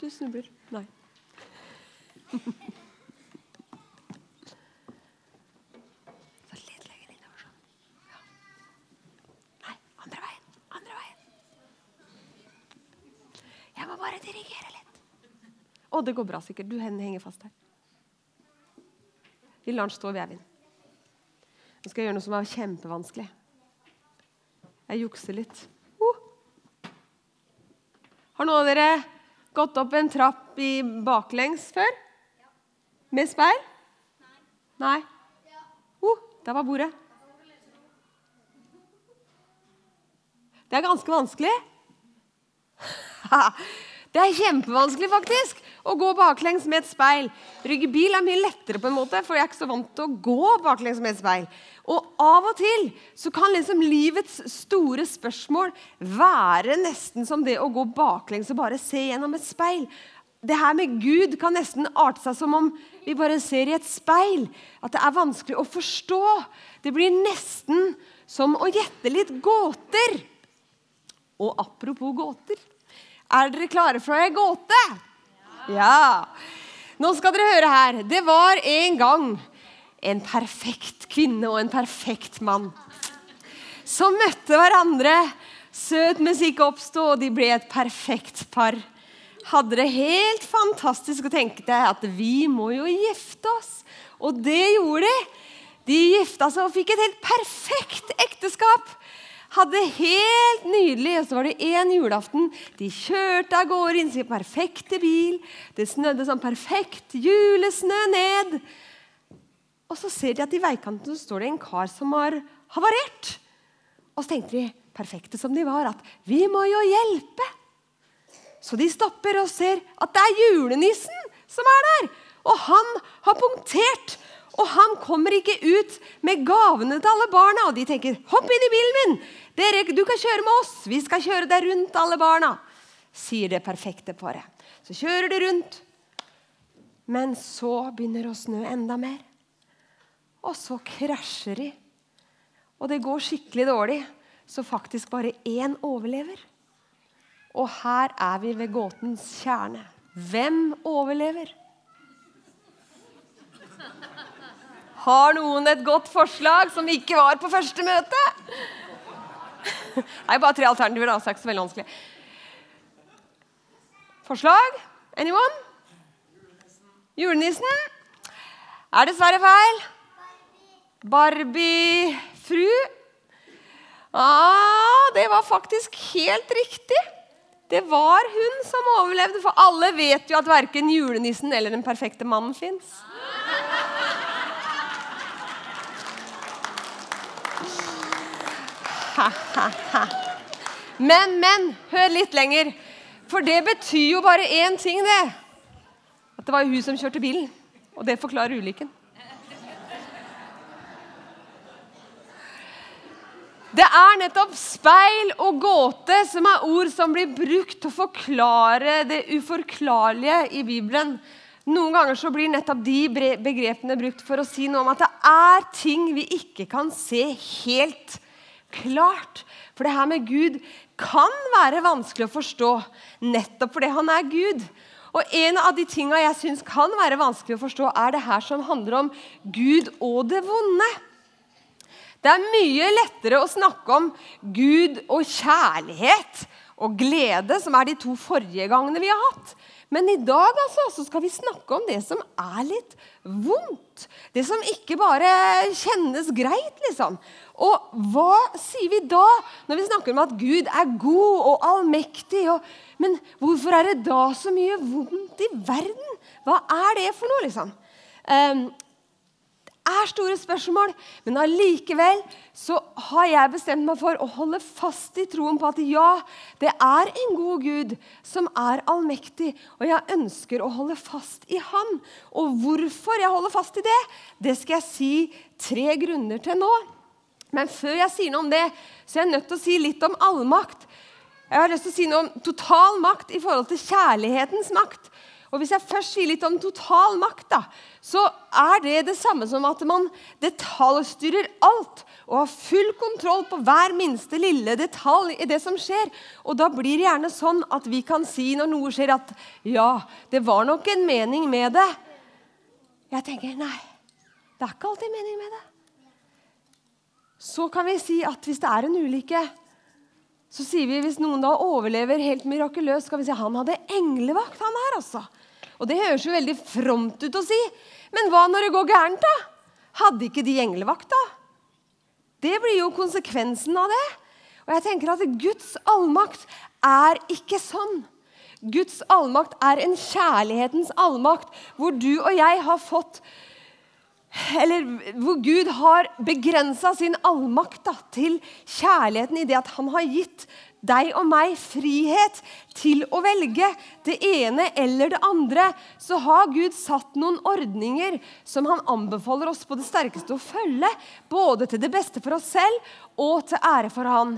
du snubler. Nei. Så litt lenger innover sånn. Ja. Nei, andre veien. Andre veien. Jeg må bare dirigere litt. Å, det går bra sikkert. Du henger fast her. Vi lar den stå ved Eivind. Nå skal jeg gjøre noe som er kjempevanskelig. Jeg jukser litt. Uh. Har noen av dere gått opp en trapp i baklengs før? Med speil? Nei. Uh, der var bordet. Det er ganske vanskelig. Det er kjempevanskelig faktisk å gå baklengs med et speil. Rygge bil er mye lettere, på en måte, for jeg er ikke så vant til å gå baklengs med et speil. Og av og til så kan liksom livets store spørsmål være nesten som det å gå baklengs og bare se gjennom et speil. Det her med Gud kan nesten arte seg som om vi bare ser i et speil. At det er vanskelig å forstå. Det blir nesten som å gjette litt gåter. Og apropos gåter er dere klare for ei gåte? Ja. Nå skal dere høre her. Det var en gang en perfekt kvinne og en perfekt mann som møtte hverandre. Søt musikk oppsto, og de ble et perfekt par. Hadde det helt fantastisk og tenkte at vi må jo gifte oss. Og det gjorde de. De gifta seg og fikk et helt perfekt ekteskap hadde helt nydelig. Og så var det én julaften. De kjørte av gårde i sin perfekte bil. Det snødde sånn perfekt julesnø ned. Og så ser de at i veikanten står det en kar som har havarert. Og så tenkte de, perfekte som de var, at vi må jo hjelpe. Så de stopper og ser at det er julenissen som er der. Og han har punktert og han kommer ikke ut med gavene til alle barna. Og de tenker 'hopp inn i bilen min'. Dere, du kan kjøre med oss. Vi skal kjøre deg rundt alle barna. Sier det perfekte paret. Så kjører de rundt. Men så begynner det å snø enda mer. Og så krasjer de. Og det går skikkelig dårlig, så faktisk bare én overlever. Og her er vi ved gåtens kjerne. Hvem overlever? Har noen et godt forslag som ikke var på første møte? Nei, bare tre alternativer, da, så er ikke så veldig vanskelig. Forslag? Anyone? Julenissen? Er dessverre feil. Barbie-fru? Ah, det var faktisk helt riktig. Det var hun som overlevde, for alle vet jo at verken julenissen eller den perfekte mannen fins. Men, men, hør litt lenger. For det betyr jo bare én ting, det. At det var hun som kjørte bilen. Og det forklarer ulykken. Det er nettopp speil og gåte som er ord som blir brukt til å forklare det uforklarlige i Bibelen. Noen ganger så blir nettopp de begrepene brukt for å si noe om at det er ting vi ikke kan se helt klart. For det her med Gud kan være vanskelig å forstå nettopp fordi han er Gud. Og En av de tinga jeg syns kan være vanskelig å forstå, er det her som handler om Gud og det vonde. Det er mye lettere å snakke om Gud og kjærlighet og glede, som er de to forrige gangene vi har hatt. Men i dag altså, så skal vi snakke om det som er litt vondt. Det som ikke bare kjennes greit, liksom. Og hva sier vi da når vi snakker om at Gud er god og allmektig? Og, men hvorfor er det da så mye vondt i verden? Hva er det for noe, liksom? Um, er store spørsmål, men allikevel så har jeg bestemt meg for å holde fast i troen på at ja, det er en god Gud som er allmektig, og jeg ønsker å holde fast i Han. Og hvorfor jeg holder fast i det, det skal jeg si tre grunner til nå. Men før jeg sier noe om det, så er jeg nødt til å si litt om allmakt. Jeg har lyst til å si noe om total makt i forhold til kjærlighetens makt. For Hvis jeg først sier litt om total makt, da, så er det det samme som at man detaljstyrer alt og har full kontroll på hver minste lille detalj i det som skjer. Og da blir det gjerne sånn at vi kan si når noe skjer, at ja, det var nok en mening med det. Jeg tenker nei, det er ikke alltid mening med det. Så kan vi si at hvis det er en ulykke, så sier vi hvis noen da overlever helt mirakuløst, skal vi si han hadde englevakt, han her, altså. Og det høres jo veldig fromt ut å si. Men hva når det går gærent, da? Hadde ikke de englevakt, da? Det blir jo konsekvensen av det. Og jeg tenker at Guds allmakt er ikke sånn. Guds allmakt er en kjærlighetens allmakt, hvor du og jeg har fått eller hvor Gud har begrensa sin allmakt da, til kjærligheten i det at han har gitt deg og meg frihet til å velge det ene eller det andre, så har Gud satt noen ordninger som han anbefaler oss på det sterkeste å følge. Både til det beste for oss selv og til ære for Han.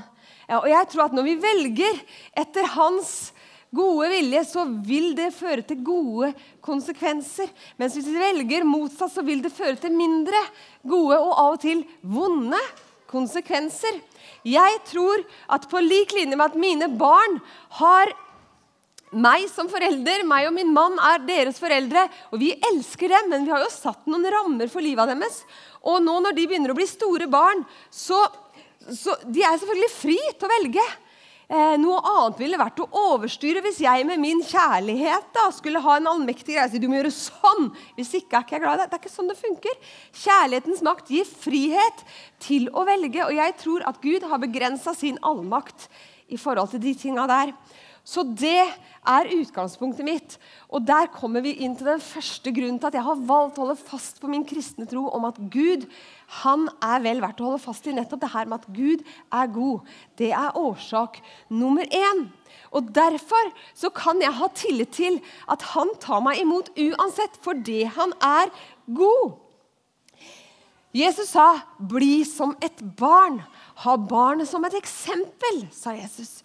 Ja, og jeg tror at når vi velger etter hans gode vilje, så vil det føre til gode konsekvenser. Mens hvis vi velger motsatt, så vil det føre til mindre gode og av og til vonde konsekvenser. Jeg tror at på lik linje med at mine barn har meg som forelder, meg og min mann er deres foreldre, og vi elsker dem, men vi har jo satt noen rammer for livet deres. Og nå når de begynner å bli store barn, så, så de er selvfølgelig fri til å velge. Eh, noe annet ville vært å overstyre hvis jeg med min kjærlighet da, skulle ha en allmektig greie. Du må gjøre sånn! Hvis ikke er ikke jeg glad i deg. Det er ikke sånn det funker. Kjærlighetens makt gir frihet til å velge. Og jeg tror at Gud har begrensa sin allmakt i forhold til de tinga der. Så det er utgangspunktet mitt. Og der kommer vi inn til den første grunnen til at jeg har valgt å holde fast på min kristne tro om at Gud han er vel verdt å holde fast i. Nettopp det her med at Gud er god. Det er årsak nummer én. Og Derfor så kan jeg ha tillit til at han tar meg imot uansett, fordi han er god. Jesus sa, 'Bli som et barn'. Ha barnet som et eksempel, sa Jesus.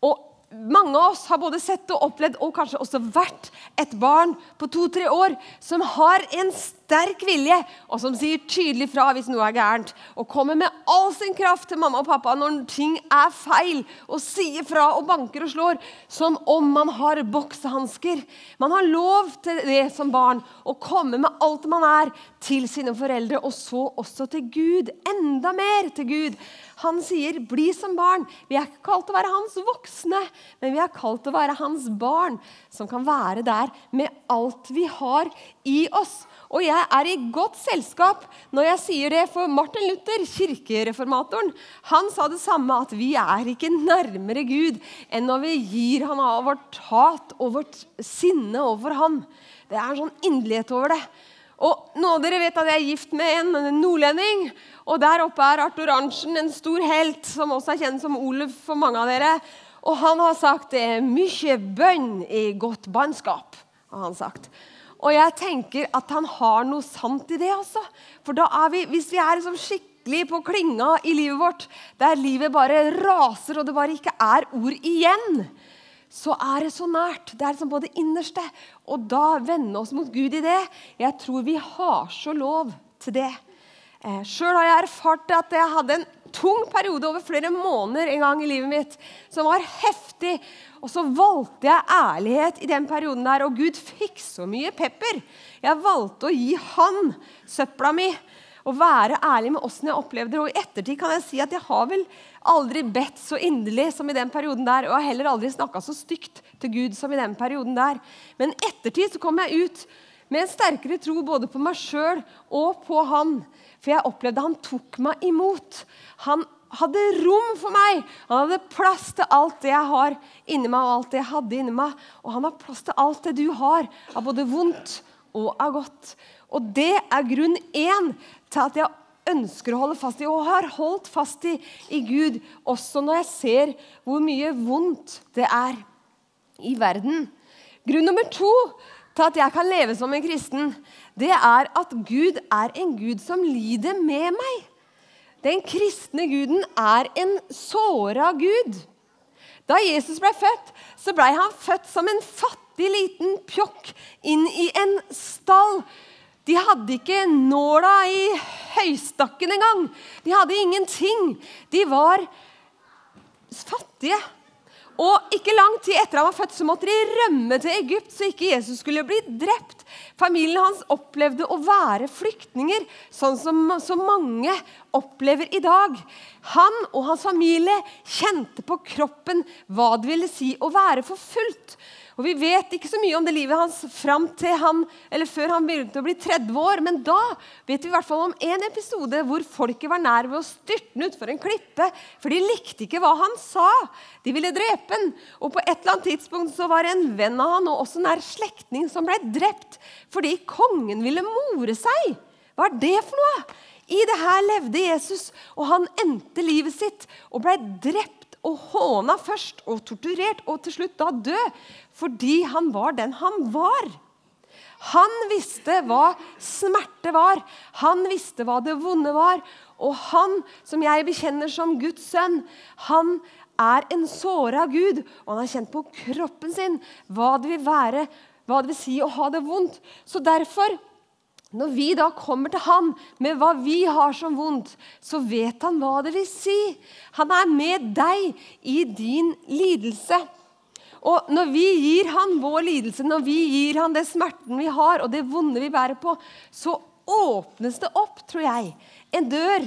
Og mange av oss har både sett og opplevd og kanskje også vært et barn på to-tre år som har en sterk vilje, og som sier tydelig fra hvis noe er gærent. Og kommer med all sin kraft til mamma og pappa når ting er feil, og sier fra og banker og slår som om man har boksehansker. Man har lov til det som barn, å komme med alt man er, til sine foreldre, og så også til Gud. Enda mer til Gud. Han sier, 'Bli som barn'. Vi er ikke kalt til å være hans voksne, men vi er kalt til å være hans barn, som kan være der med alt vi har i oss. Og jeg er i godt selskap når jeg sier det, for Martin Luther, kirkereformatoren, han sa det samme, at vi er ikke nærmere Gud enn når vi gir han av vårt hat og vårt sinne overfor han. Det er en sånn inderlighet over det. Og nå dere vet at jeg er gift med en nordlending. Og der oppe er Arthur Arntzen, en stor helt, som også er kjent som Oluf for mange av dere. Og han har sagt det er mye bønn i godt bannskap. har han sagt. Og jeg tenker at han har noe sant i det også. For da er vi, hvis vi er liksom skikkelig på klinga i livet vårt, der livet bare raser og det bare ikke er ord igjen, så er det så nært. Det er liksom på det innerste. Og da vende oss mot Gud i det. Jeg tror vi har så lov til det. Eh, Sjøl har jeg erfart at jeg hadde en tung periode over flere måneder en gang i livet mitt som var heftig. Og så valgte jeg ærlighet i den perioden der, og Gud fikk så mye pepper. Jeg valgte å gi han søpla mi og være ærlig med åssen jeg opplevde det. Og i ettertid kan jeg si at jeg har vel aldri bedt så inderlig som i den perioden der, og har heller aldri snakka så stygt til Gud som i den perioden der. Men i ettertid så kom jeg ut med en sterkere tro både på meg sjøl og på han. For jeg opplevde han tok meg imot. Han hadde rom for meg. Han hadde plass til alt det jeg har inni meg, og alt det jeg hadde inni meg. Og han har plass til alt det du har, av både vondt og av godt. Og det er grunn én til at jeg ønsker å holde fast i, og har holdt fast i, i Gud, også når jeg ser hvor mye vondt det er i verden. Grunn nummer to til at jeg kan leve som en kristen, det er at Gud er en Gud som lider med meg. Den kristne guden er en såra gud. Da Jesus ble født, så ble han født som en fattig liten pjokk inn i en stall. De hadde ikke nåla i høystakken engang. De hadde ingenting. De var fattige. Og ikke lang tid etter han var født, så måtte de rømme til Egypt, så ikke Jesus skulle bli drept. Familien hans opplevde å være flyktninger, sånn som så mange opplever i dag. Han og hans familie kjente på kroppen hva det ville si å være forfulgt. Og Vi vet ikke så mye om det livet hans fram til han, eller før han begynte å bli 30 år, men da vet vi i hvert fall om en episode hvor folket var nær ved å styrte ham utfor en klippe, for de likte ikke hva han sa. De ville drepe ham. Og på et eller annet tidspunkt så var det en venn av han og også nær slektning som ble drept fordi kongen ville more seg. Hva er det for noe? I det her levde Jesus, og han endte livet sitt og ble drept og håna først og torturert og til slutt da død fordi han var den han var. Han visste hva smerte var. Han visste hva det vonde var. Og han, som jeg bekjenner som Guds sønn, han er en såra Gud. Og han har kjent på kroppen sin hva det vil være, hva det vil si å ha det vondt. Så derfor når vi da kommer til han med hva vi har som vondt, så vet han hva det vil si. Han er med deg i din lidelse. Og når vi gir han vår lidelse, når vi gir han det smerten vi har, og det vonde vi bærer på, så åpnes det opp, tror jeg, en dør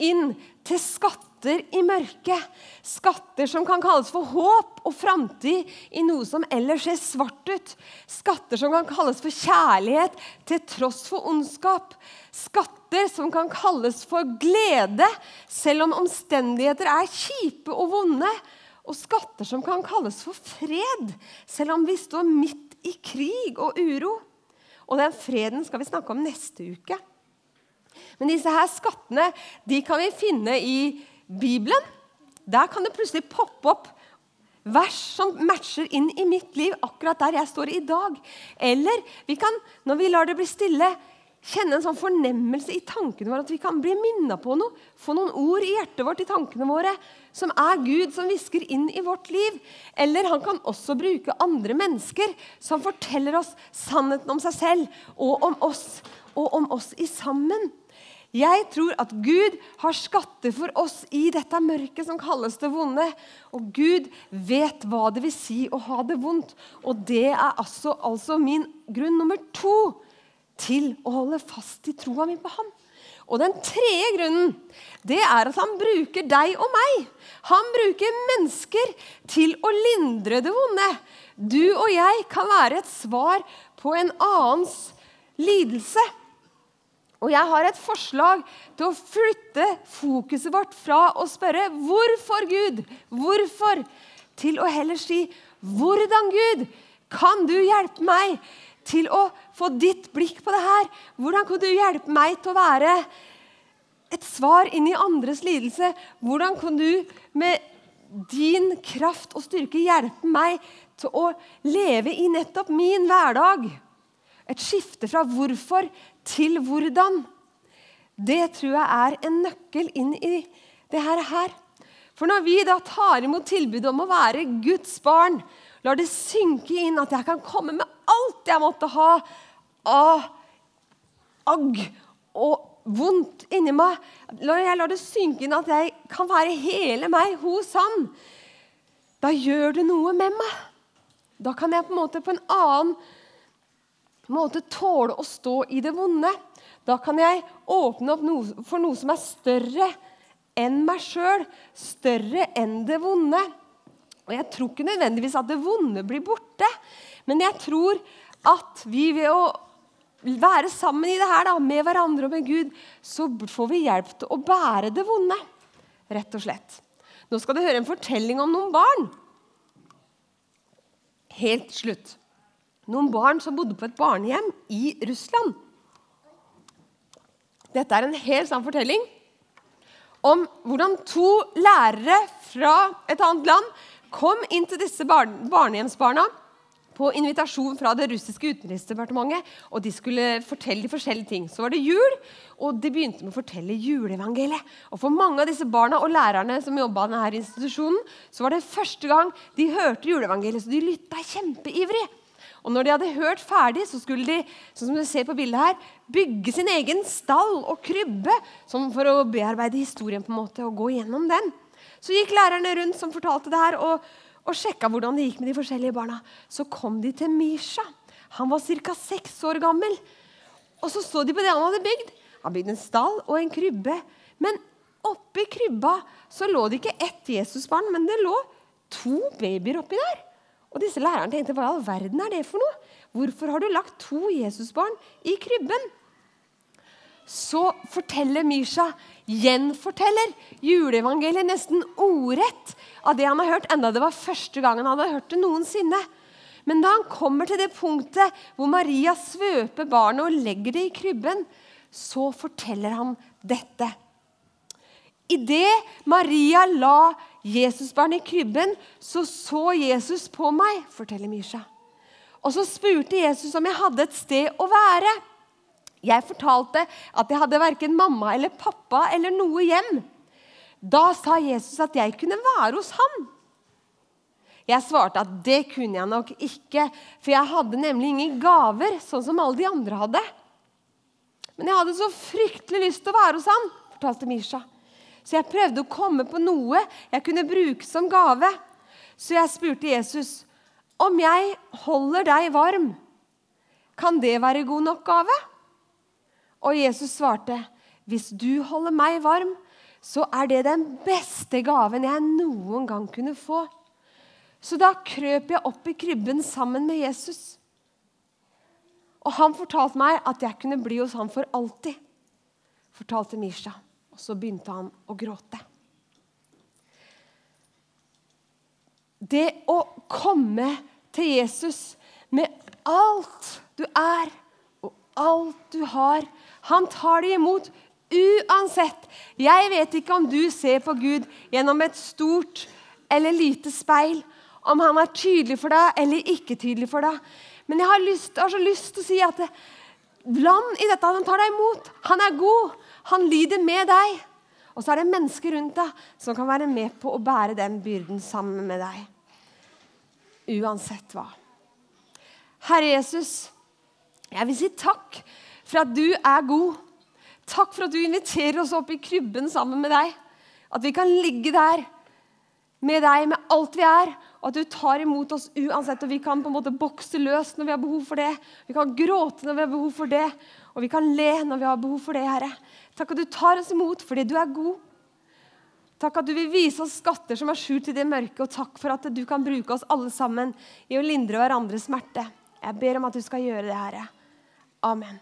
inn til skatt skatter i mørket. Skatter som kan kalles for håp og framtid i noe som ellers ser svart ut. Skatter som kan kalles for kjærlighet til tross for ondskap. Skatter som kan kalles for glede selv om omstendigheter er kjipe og vonde. Og skatter som kan kalles for fred selv om vi står midt i krig og uro. Og den freden skal vi snakke om neste uke. Men disse her skattene de kan vi finne i Bibelen, der kan det plutselig poppe opp vers som matcher inn i mitt liv akkurat der jeg står i dag. Eller vi kan, når vi lar det bli stille, kjenne en sånn fornemmelse i tankene våre at vi kan bli minna på noe. Få noen ord i hjertet vårt, i tankene våre, som er Gud som hvisker inn i vårt liv. Eller han kan også bruke andre mennesker som forteller oss sannheten om seg selv og om oss, og om oss i sammen. Jeg tror at Gud har skatter for oss i dette mørket som kalles det vonde. Og Gud vet hva det vil si å ha det vondt. Og det er altså, altså min grunn nummer to til å holde fast i troa mi på Han. Og den tredje grunnen det er at han bruker deg og meg. Han bruker mennesker til å lindre det vonde. Du og jeg kan være et svar på en annens lidelse. Og jeg har et forslag til å flytte fokuset vårt fra å spørre 'Hvorfor, Gud?' Hvorfor? til å heller si 'Hvordan, Gud? Kan du hjelpe meg til å få ditt blikk på det her?' 'Hvordan kan du hjelpe meg til å være et svar inn i andres lidelse?' 'Hvordan kan du med din kraft og styrke hjelpe meg til å leve i nettopp min hverdag?' Et skifte fra hvorfor til hvordan. Det tror jeg er en nøkkel inn i det her. For når vi da tar imot tilbudet om å være Guds barn, lar det synke inn at jeg kan komme med alt jeg måtte ha av agg og vondt inni meg, jeg lar det synke inn at jeg kan være hele meg hos Han, da gjør det noe med meg. Da kan jeg på en måte på en annen måte tåle å stå i det vonde. Da kan jeg åpne opp noe, for noe som er større enn meg sjøl, større enn det vonde. Og Jeg tror ikke nødvendigvis at det vonde blir borte, men jeg tror at vi ved å være sammen i det her da, med hverandre og med Gud, så får vi hjelp til å bære det vonde. Rett og slett. Nå skal du høre en fortelling om noen barn. Helt slutt noen barn som bodde på et barnehjem i Russland. Dette er en helt sann fortelling om hvordan to lærere fra et annet land kom inn til disse barnehjemsbarna på invitasjon fra det russiske utenriksdepartementet. og De skulle fortelle forskjellige ting. Så var det jul, og de begynte med å fortelle juleevangeliet. Og For mange av disse barna og lærerne som jobba i denne institusjonen, så var det første gang de hørte juleevangeliet, så de lytta kjempeivrig. Og når de hadde hørt ferdig, så skulle de sånn som du ser på bildet her, bygge sin egen stall og krybbe sånn for å bearbeide historien på en måte og gå gjennom den. Så gikk lærerne rundt som fortalte det her, og, og sjekka hvordan det gikk med de forskjellige barna. Så kom de til Misha. Han var ca. seks år gammel. Og så så de på det han hadde bygd. Han bygde en stall og en krybbe. Men oppi krybba så lå det ikke ett Jesusbarn, men det lå to babyer oppi der. Og disse lærerne tenkte hva i all verden er det for noe? Hvorfor har du lagt to Jesusbarn i krybben? Så forteller Misha, gjenforteller juleevangeliet nesten ordrett av det han har hørt, enda det var første gang han hadde hørt det noensinne. Men da han kommer til det punktet hvor Maria svøper barnet og legger det i krybben, så forteller han dette. Idet Maria la Jesusbarnet i krybben, så så Jesus på meg, forteller Misha. Og så spurte Jesus om jeg hadde et sted å være. Jeg fortalte at jeg hadde verken mamma eller pappa eller noe hjem. Da sa Jesus at jeg kunne være hos ham. Jeg svarte at det kunne jeg nok ikke, for jeg hadde nemlig ingen gaver, sånn som alle de andre hadde. Men jeg hadde så fryktelig lyst til å være hos ham, fortalte Misha. Så jeg prøvde å komme på noe jeg kunne bruke som gave. Så jeg spurte Jesus om jeg holder deg varm, kan det være god nok gave? Og Jesus svarte, hvis du holder meg varm, så er det den beste gaven jeg noen gang kunne få. Så da krøp jeg opp i krybben sammen med Jesus. Og han fortalte meg at jeg kunne bli hos ham for alltid, fortalte Misha. Og så begynte han å gråte. Det å komme til Jesus med alt du er og alt du har Han tar det imot uansett. Jeg vet ikke om du ser på Gud gjennom et stort eller lite speil. Om han er tydelig for deg eller ikke tydelig for deg. Men jeg har, lyst, jeg har så lyst til å si at land i dette. Han tar deg imot. Han er god. Han lider med deg. Og så er det mennesker rundt deg som kan være med på å bære den byrden sammen med deg. Uansett hva. Herre Jesus, jeg vil si takk for at du er god. Takk for at du inviterer oss opp i krybben sammen med deg. At vi kan ligge der med deg med alt vi er, og at du tar imot oss uansett. og Vi kan på en måte bokse løs når vi har behov for det. Vi kan gråte når vi har behov for det, og vi kan le når vi har behov for det. Herre. Takk at du tar oss imot fordi du er god. Takk at du vil vise oss skatter som er skjult i det mørke, og takk for at du kan bruke oss alle sammen i å lindre hverandres smerte. Jeg ber om at du skal gjøre det, Herre. Amen.